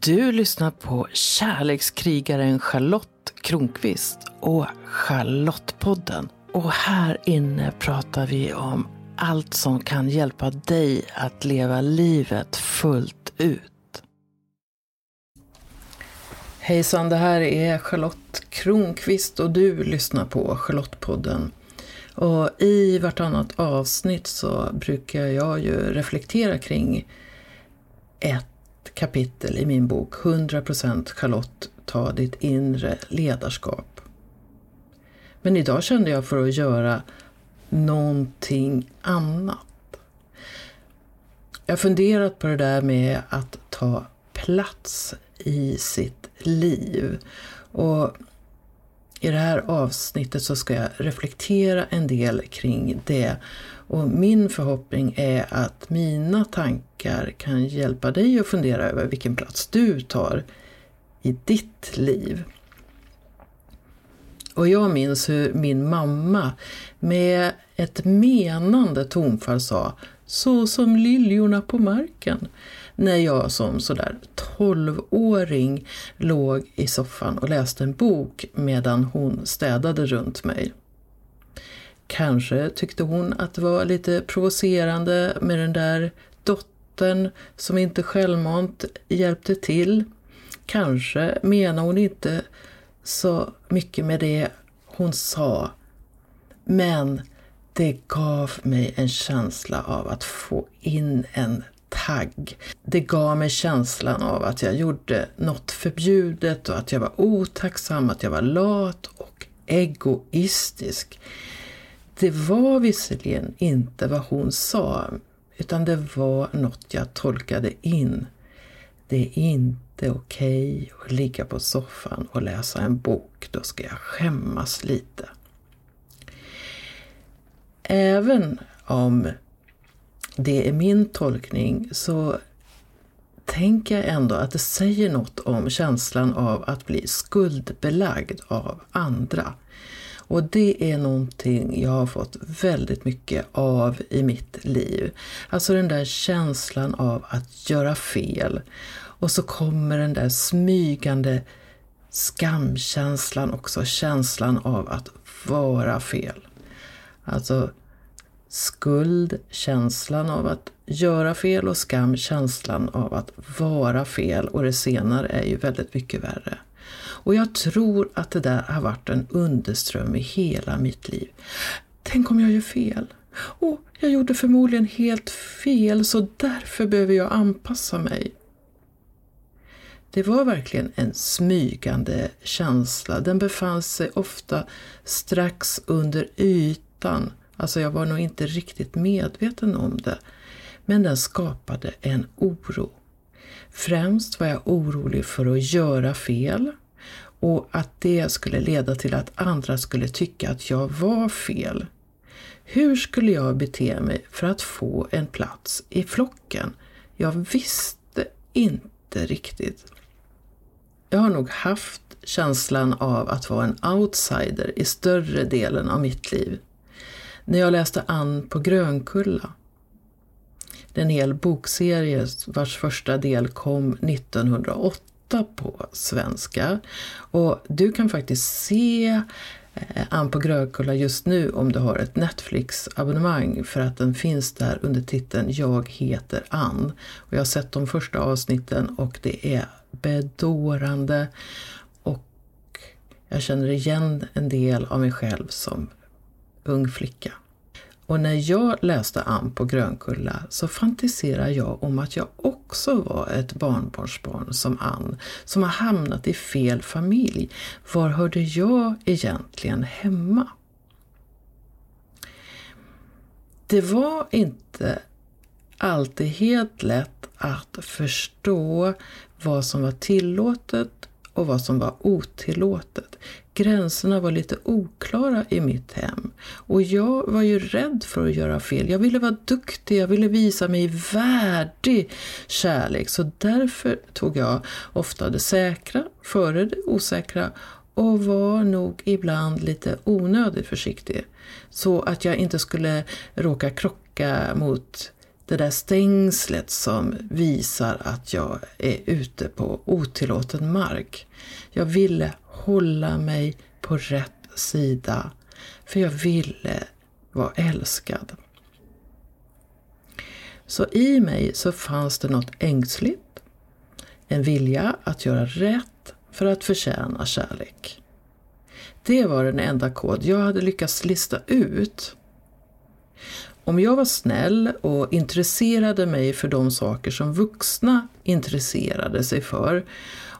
Du lyssnar på kärlekskrigaren Charlotte Kronqvist och Charlottepodden. Och här inne pratar vi om allt som kan hjälpa dig att leva livet fullt ut. Hejsan, det här är Charlotte Kronqvist och du lyssnar på Charlottepodden. Och i vartannat avsnitt så brukar jag ju reflektera kring ett kapitel i min bok 100% Charlotte, ta ditt inre ledarskap. Men idag kände jag för att göra någonting annat. Jag har funderat på det där med att ta plats i sitt liv. Och i det här avsnittet så ska jag reflektera en del kring det och min förhoppning är att mina tankar kan hjälpa dig att fundera över vilken plats du tar i ditt liv. Och jag minns hur min mamma med ett menande tonfall sa så som liljorna på marken när jag som sådär tolvåring låg i soffan och läste en bok medan hon städade runt mig. Kanske tyckte hon att det var lite provocerande med den där dottern som inte självmant hjälpte till. Kanske menar hon inte så mycket med det hon sa. Men det gav mig en känsla av att få in en tagg. Det gav mig känslan av att jag gjorde något förbjudet och att jag var otacksam, att jag var lat och egoistisk. Det var visserligen inte vad hon sa, utan det var något jag tolkade in. Det är inte okej okay att ligga på soffan och läsa en bok, då ska jag skämmas lite. Även om det är min tolkning så tänker jag ändå att det säger något om känslan av att bli skuldbelagd av andra. Och det är någonting jag har fått väldigt mycket av i mitt liv. Alltså den där känslan av att göra fel. Och så kommer den där smygande skamkänslan också, känslan av att vara fel. Alltså skuld, känslan av att göra fel och skam, känslan av att vara fel och det senare är ju väldigt mycket värre. Och jag tror att det där har varit en underström i hela mitt liv. Tänk om jag gör fel? Och jag gjorde förmodligen helt fel så därför behöver jag anpassa mig. Det var verkligen en smygande känsla. Den befann sig ofta strax under ytan. Alltså jag var nog inte riktigt medveten om det. Men den skapade en oro. Främst var jag orolig för att göra fel och att det skulle leda till att andra skulle tycka att jag var fel. Hur skulle jag bete mig för att få en plats i flocken? Jag visste inte riktigt. Jag har nog haft känslan av att vara en outsider i större delen av mitt liv. När jag läste Ann på Grönkulla det är en hel bokserie vars första del kom 1908 på svenska. Och du kan faktiskt se eh, Ann på Grönkulla just nu om du har ett Netflix-abonnemang för att den finns där under titeln Jag heter Ann. Och jag har sett de första avsnitten och det är bedårande och jag känner igen en del av mig själv som ung flicka. Och när jag läste Ann på Grönkulla så fantiserade jag om att jag också var ett barnbarnsbarn som Ann, som har hamnat i fel familj. Var hörde jag egentligen hemma? Det var inte alltid helt lätt att förstå vad som var tillåtet och vad som var otillåtet. Gränserna var lite oklara i mitt hem och jag var ju rädd för att göra fel. Jag ville vara duktig, jag ville visa mig värdig kärlek så därför tog jag ofta det säkra före det osäkra och var nog ibland lite onödigt försiktig så att jag inte skulle råka krocka mot det där stängslet som visar att jag är ute på otillåten mark. Jag ville hålla mig på rätt sida, för jag ville vara älskad. Så i mig så fanns det något ängsligt, en vilja att göra rätt för att förtjäna kärlek. Det var den enda kod jag hade lyckats lista ut. Om jag var snäll och intresserade mig för de saker som vuxna intresserade sig för,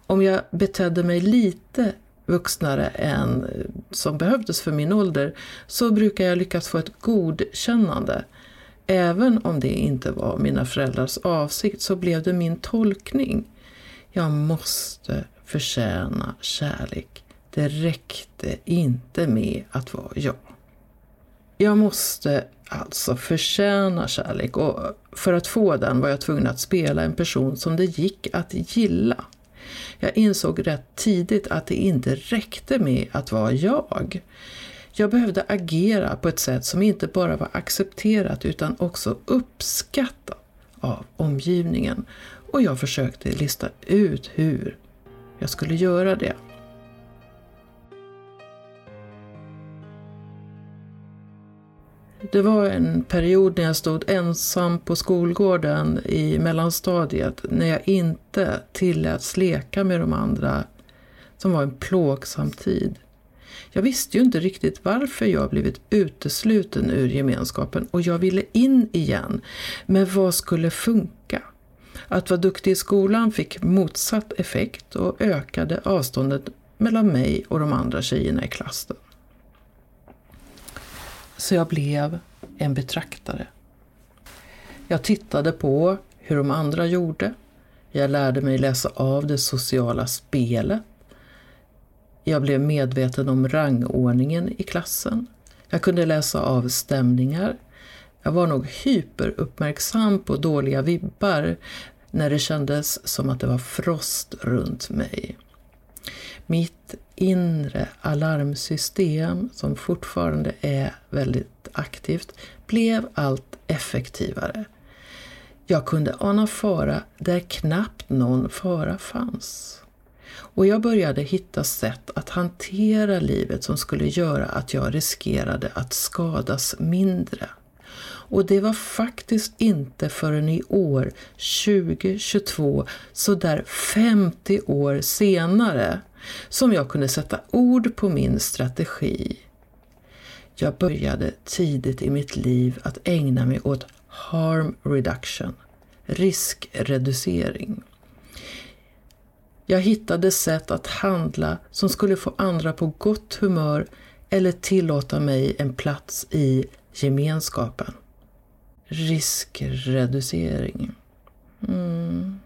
om jag betedde mig lite vuxnare än eh, som behövdes för min ålder, så brukar jag lyckas få ett godkännande. Även om det inte var mina föräldrars avsikt så blev det min tolkning. Jag måste förtjäna kärlek. Det räckte inte med att vara jag. Jag måste alltså förtjänar kärlek och för att få den var jag tvungen att spela en person som det gick att gilla. Jag insåg rätt tidigt att det inte räckte med att vara jag. Jag behövde agera på ett sätt som inte bara var accepterat utan också uppskattat av omgivningen. Och jag försökte lista ut hur jag skulle göra det. Det var en period när jag stod ensam på skolgården i mellanstadiet när jag inte tilläts leka med de andra som var en plågsam tid. Jag visste ju inte riktigt varför jag blivit utesluten ur gemenskapen och jag ville in igen. Men vad skulle funka? Att vara duktig i skolan fick motsatt effekt och ökade avståndet mellan mig och de andra tjejerna i klassen. Så jag blev en betraktare. Jag tittade på hur de andra gjorde. Jag lärde mig läsa av det sociala spelet. Jag blev medveten om rangordningen i klassen. Jag kunde läsa av stämningar. Jag var nog hyperuppmärksam på dåliga vibbar när det kändes som att det var frost runt mig. Mitt inre alarmsystem, som fortfarande är väldigt aktivt, blev allt effektivare. Jag kunde ana fara där knappt någon fara fanns. Och jag började hitta sätt att hantera livet som skulle göra att jag riskerade att skadas mindre. Och det var faktiskt inte förrän i år 2022, så där 50 år senare, som jag kunde sätta ord på min strategi. Jag började tidigt i mitt liv att ägna mig åt harm reduction, riskreducering. Jag hittade sätt att handla som skulle få andra på gott humör eller tillåta mig en plats i gemenskapen. Riskreducering. Mm.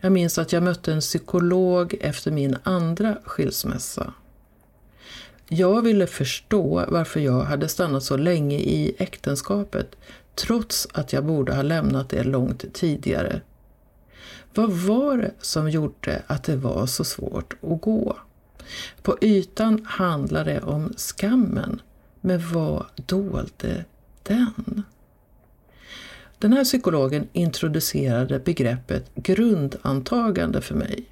Jag minns att jag mötte en psykolog efter min andra skilsmässa. Jag ville förstå varför jag hade stannat så länge i äktenskapet trots att jag borde ha lämnat det långt tidigare. Vad var det som gjorde att det var så svårt att gå? På ytan handlade det om skammen, men vad dolde den? Den här psykologen introducerade begreppet grundantagande för mig.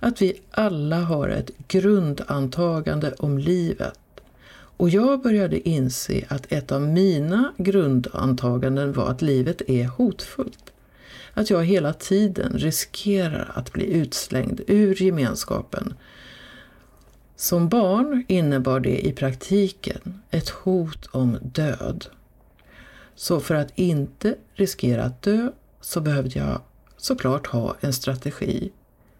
Att vi alla har ett grundantagande om livet. Och jag började inse att ett av mina grundantaganden var att livet är hotfullt. Att jag hela tiden riskerar att bli utslängd ur gemenskapen. Som barn innebar det i praktiken ett hot om död. Så för att inte riskera att dö så behövde jag såklart ha en strategi.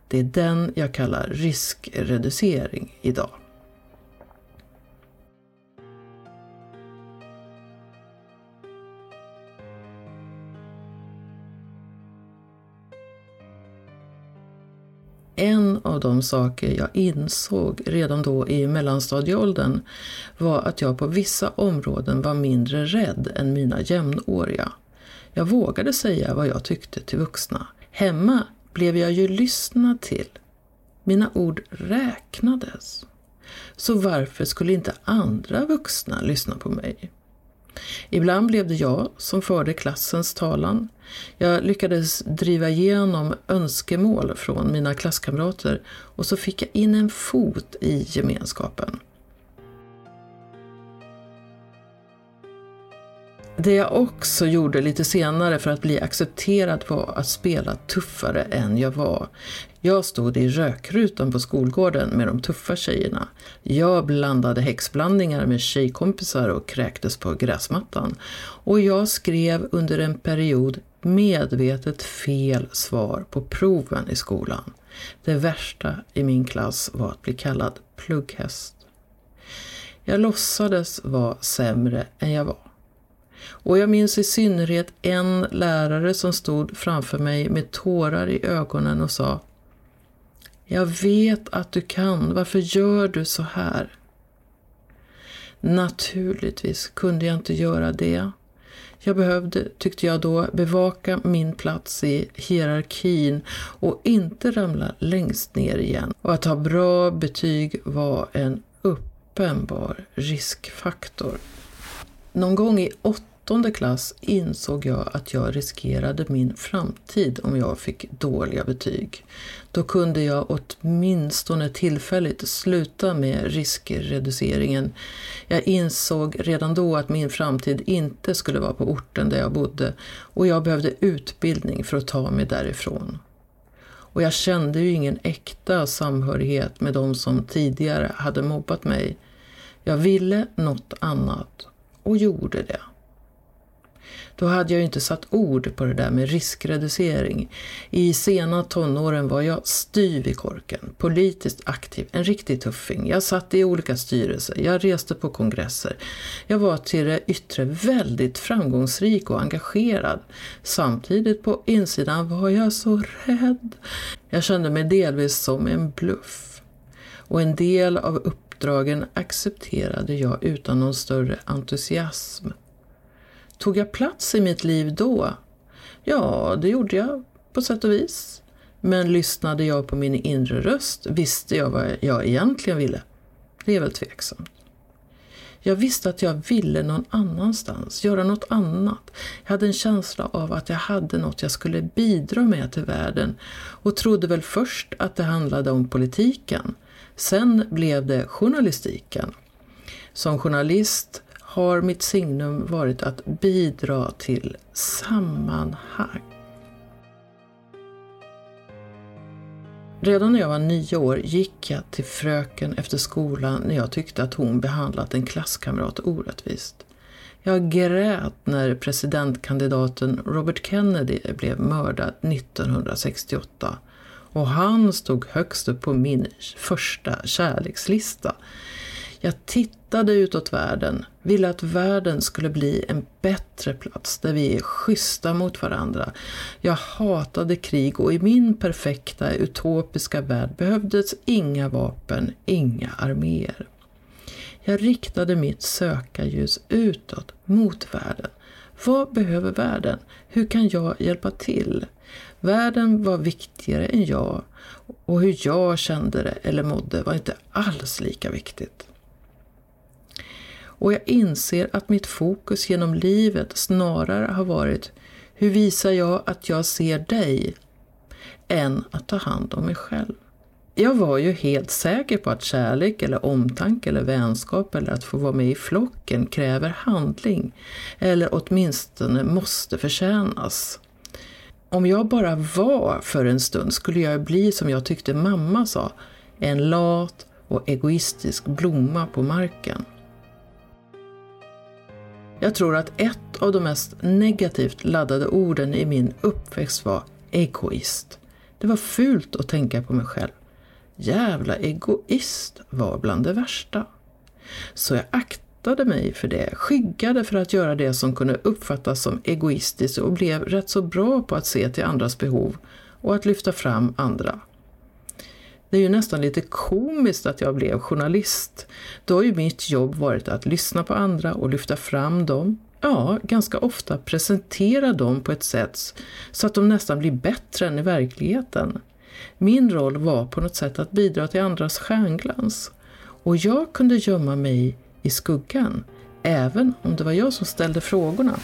Det är den jag kallar riskreducering idag. En av de saker jag insåg redan då i mellanstadieåldern var att jag på vissa områden var mindre rädd än mina jämnåriga. Jag vågade säga vad jag tyckte till vuxna. Hemma blev jag ju lyssnad till. Mina ord räknades. Så varför skulle inte andra vuxna lyssna på mig? Ibland blev det jag som förde klassens talan. Jag lyckades driva igenom önskemål från mina klasskamrater och så fick jag in en fot i gemenskapen. Det jag också gjorde lite senare för att bli accepterad var att spela tuffare än jag var. Jag stod i rökrutan på skolgården med de tuffa tjejerna. Jag blandade häxblandningar med tjejkompisar och kräktes på gräsmattan. Och jag skrev under en period medvetet fel svar på proven i skolan. Det värsta i min klass var att bli kallad plugghäst. Jag låtsades vara sämre än jag var. Och jag minns i synnerhet en lärare som stod framför mig med tårar i ögonen och sa jag vet att du kan, varför gör du så här? Naturligtvis kunde jag inte göra det. Jag behövde, tyckte jag då, bevaka min plats i hierarkin och inte ramla längst ner igen. Och att ha bra betyg var en uppenbar riskfaktor. Någon gång i åttonde klass insåg jag att jag riskerade min framtid om jag fick dåliga betyg. Då kunde jag åtminstone tillfälligt sluta med riskreduceringen. Jag insåg redan då att min framtid inte skulle vara på orten där jag bodde och jag behövde utbildning för att ta mig därifrån. Och jag kände ju ingen äkta samhörighet med de som tidigare hade mobbat mig. Jag ville något annat och gjorde det. Då hade jag inte satt ord på det där med riskreducering. I sena tonåren var jag styv i korken, politiskt aktiv, en riktig tuffing. Jag satt i olika styrelser, jag reste på kongresser. Jag var till det yttre väldigt framgångsrik och engagerad. Samtidigt på insidan var jag så rädd. Jag kände mig delvis som en bluff. Och en del av uppdragen accepterade jag utan någon större entusiasm. Tog jag plats i mitt liv då? Ja, det gjorde jag på sätt och vis. Men lyssnade jag på min inre röst? Visste jag vad jag egentligen ville? Det är väl tveksamt. Jag visste att jag ville någon annanstans, göra något annat. Jag hade en känsla av att jag hade något jag skulle bidra med till världen och trodde väl först att det handlade om politiken. Sen blev det journalistiken. Som journalist har mitt signum varit att bidra till sammanhang. Redan när jag var nio år gick jag till fröken efter skolan när jag tyckte att hon behandlat en klasskamrat orättvist. Jag grät när presidentkandidaten Robert Kennedy blev mördad 1968 och han stod högst upp på min första kärlekslista. Jag tittade utåt världen, ville att världen skulle bli en bättre plats där vi är schyssta mot varandra. Jag hatade krig och i min perfekta utopiska värld behövdes inga vapen, inga arméer. Jag riktade mitt sökarljus utåt, mot världen. Vad behöver världen? Hur kan jag hjälpa till? Världen var viktigare än jag och hur jag kände det eller mådde var inte alls lika viktigt. Och jag inser att mitt fokus genom livet snarare har varit hur visar jag att jag ser dig? Än att ta hand om mig själv. Jag var ju helt säker på att kärlek eller omtanke eller vänskap eller att få vara med i flocken kräver handling eller åtminstone måste förtjänas. Om jag bara var för en stund skulle jag bli som jag tyckte mamma sa, en lat och egoistisk blomma på marken. Jag tror att ett av de mest negativt laddade orden i min uppväxt var egoist. Det var fult att tänka på mig själv. Jävla egoist var bland det värsta. Så jag aktade mig för det, skyggade för att göra det som kunde uppfattas som egoistiskt och blev rätt så bra på att se till andras behov och att lyfta fram andra. Det är ju nästan lite komiskt att jag blev journalist. Då har ju mitt jobb varit att lyssna på andra och lyfta fram dem, ja, ganska ofta presentera dem på ett sätt så att de nästan blir bättre än i verkligheten. Min roll var på något sätt att bidra till andras stjärnglans. Och jag kunde gömma mig i skuggan, även om det var jag som ställde frågorna.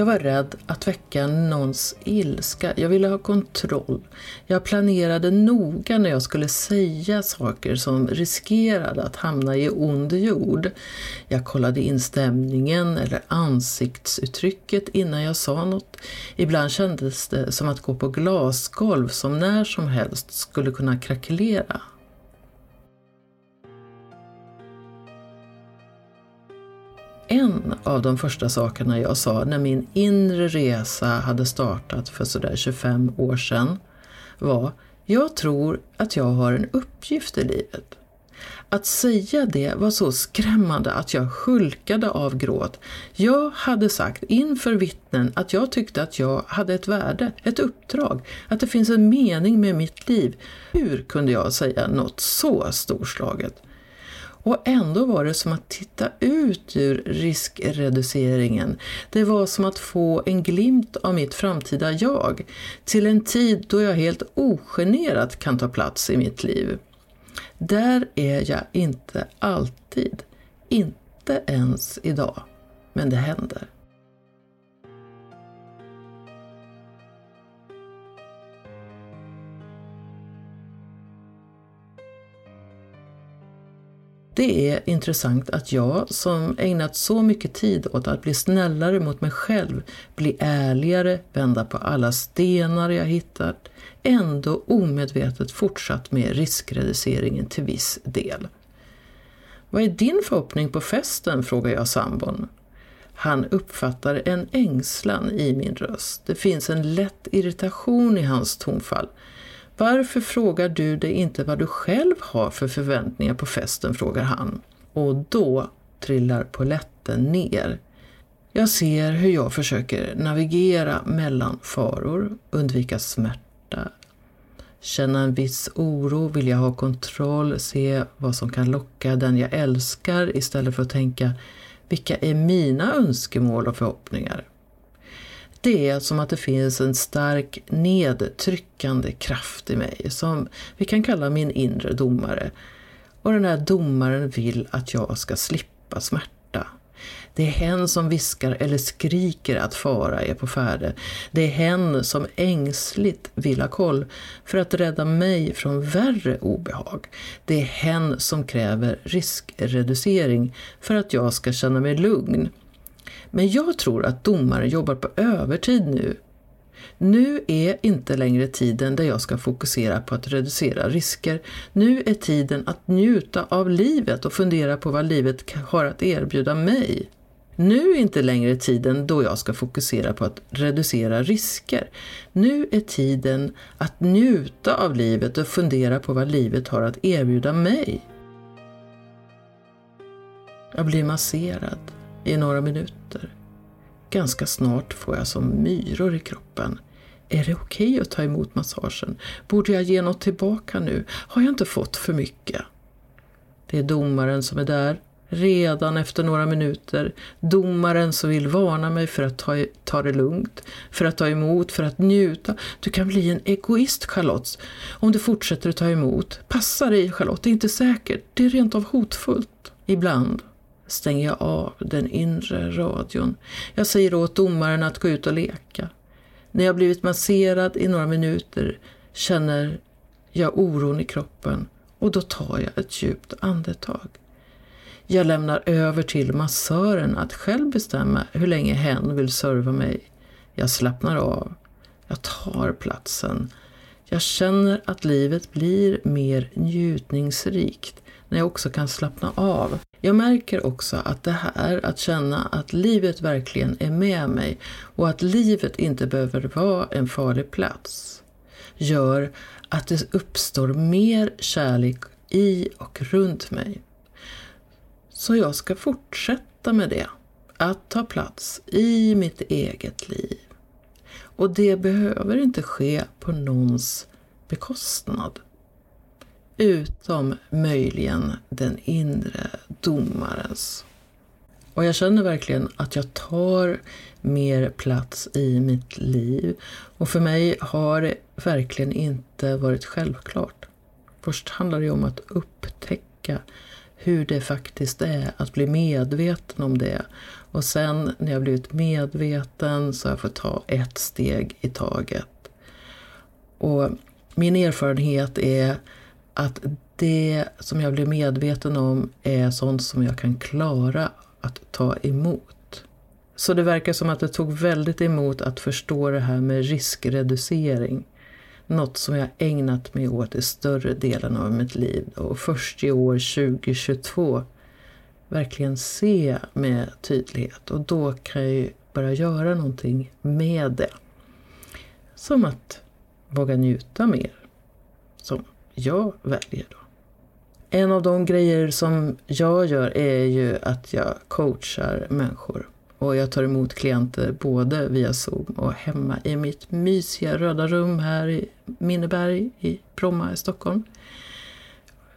Jag var rädd att väcka någons ilska. Jag ville ha kontroll. Jag planerade noga när jag skulle säga saker som riskerade att hamna i ond jord. Jag kollade in stämningen eller ansiktsuttrycket innan jag sa något. Ibland kändes det som att gå på glasgolv som när som helst skulle kunna krackelera. En av de första sakerna jag sa när min inre resa hade startat för sådär 25 år sedan var jag tror att jag har en uppgift i livet. Att säga det var så skrämmande att jag hulkade av gråt. Jag hade sagt inför vittnen att jag tyckte att jag hade ett värde, ett uppdrag, att det finns en mening med mitt liv. Hur kunde jag säga något så storslaget? Och ändå var det som att titta ut ur riskreduceringen. Det var som att få en glimt av mitt framtida jag till en tid då jag helt ogenerat kan ta plats i mitt liv. Där är jag inte alltid, inte ens idag, men det händer. Det är intressant att jag, som ägnat så mycket tid åt att bli snällare mot mig själv, bli ärligare, vända på alla stenar jag hittat, ändå omedvetet fortsatt med riskreduceringen till viss del. Vad är din förhoppning på festen? frågar jag sambon. Han uppfattar en ängslan i min röst. Det finns en lätt irritation i hans tonfall. Varför frågar du dig inte vad du själv har för förväntningar på festen, frågar han. Och då trillar poletten ner. Jag ser hur jag försöker navigera mellan faror, undvika smärta, känna en viss oro, vilja ha kontroll, se vad som kan locka den jag älskar istället för att tänka vilka är mina önskemål och förhoppningar? Det är som att det finns en stark nedtryckande kraft i mig som vi kan kalla min inre domare. Och den här domaren vill att jag ska slippa smärta. Det är hen som viskar eller skriker att fara är på färde. Det är hen som ängsligt vill ha koll för att rädda mig från värre obehag. Det är hen som kräver riskreducering för att jag ska känna mig lugn. Men jag tror att domare jobbar på övertid nu. Nu är inte längre tiden där jag ska fokusera på att reducera risker. Nu är tiden att njuta av livet och fundera på vad livet har att erbjuda mig. Nu är inte längre tiden då jag ska fokusera på att reducera risker. Nu är tiden att njuta av livet och fundera på vad livet har att erbjuda mig. Jag blir masserad i några minuter. Ganska snart får jag som myror i kroppen. Är det okej okay att ta emot massagen? Borde jag ge något tillbaka nu? Har jag inte fått för mycket? Det är domaren som är där, redan efter några minuter. Domaren som vill varna mig för att ta, ta det lugnt, för att ta emot, för att njuta. Du kan bli en egoist, Charlotte, om du fortsätter att ta emot. Passa dig, Charlotte, det är inte säkert. Det är rent av hotfullt. Ibland stänger jag av den inre radion. Jag säger åt domaren att gå ut och leka. När jag blivit masserad i några minuter känner jag oron i kroppen och då tar jag ett djupt andetag. Jag lämnar över till massören att själv bestämma hur länge hen vill serva mig. Jag slappnar av. Jag tar platsen. Jag känner att livet blir mer njutningsrikt när jag också kan slappna av. Jag märker också att det här att känna att livet verkligen är med mig och att livet inte behöver vara en farlig plats gör att det uppstår mer kärlek i och runt mig. Så jag ska fortsätta med det, att ta plats i mitt eget liv. Och det behöver inte ske på någons bekostnad utom möjligen den inre domarens. Och jag känner verkligen att jag tar mer plats i mitt liv. Och för mig har det verkligen inte varit självklart. Först handlar det om att upptäcka hur det faktiskt är att bli medveten om det. Och sen när jag blivit medveten så har jag fått ta ett steg i taget. Och min erfarenhet är att det som jag blir medveten om är sånt som jag kan klara att ta emot. Så det verkar som att det tog väldigt emot att förstå det här med riskreducering. Något som jag ägnat mig åt i större delen av mitt liv. Och först i år 2022 verkligen se med tydlighet. Och då kan jag ju börja göra någonting med det. Som att våga njuta mer. Som jag väljer då. En av de grejer som jag gör är ju att jag coachar människor. Och jag tar emot klienter både via Zoom och hemma i mitt mysiga röda rum här i Minneberg i Bromma i Stockholm.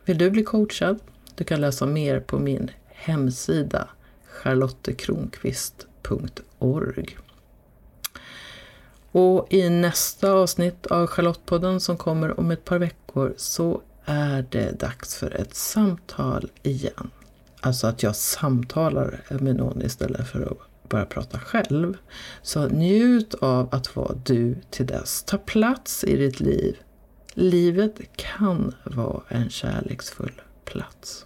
Vill du bli coachad? Du kan läsa mer på min hemsida charlottekronqvist.org. Och i nästa avsnitt av Charlottepodden som kommer om ett par veckor så är det dags för ett samtal igen. Alltså att jag samtalar med någon istället för att bara prata själv. Så njut av att vara du till dess. Ta plats i ditt liv. Livet kan vara en kärleksfull plats.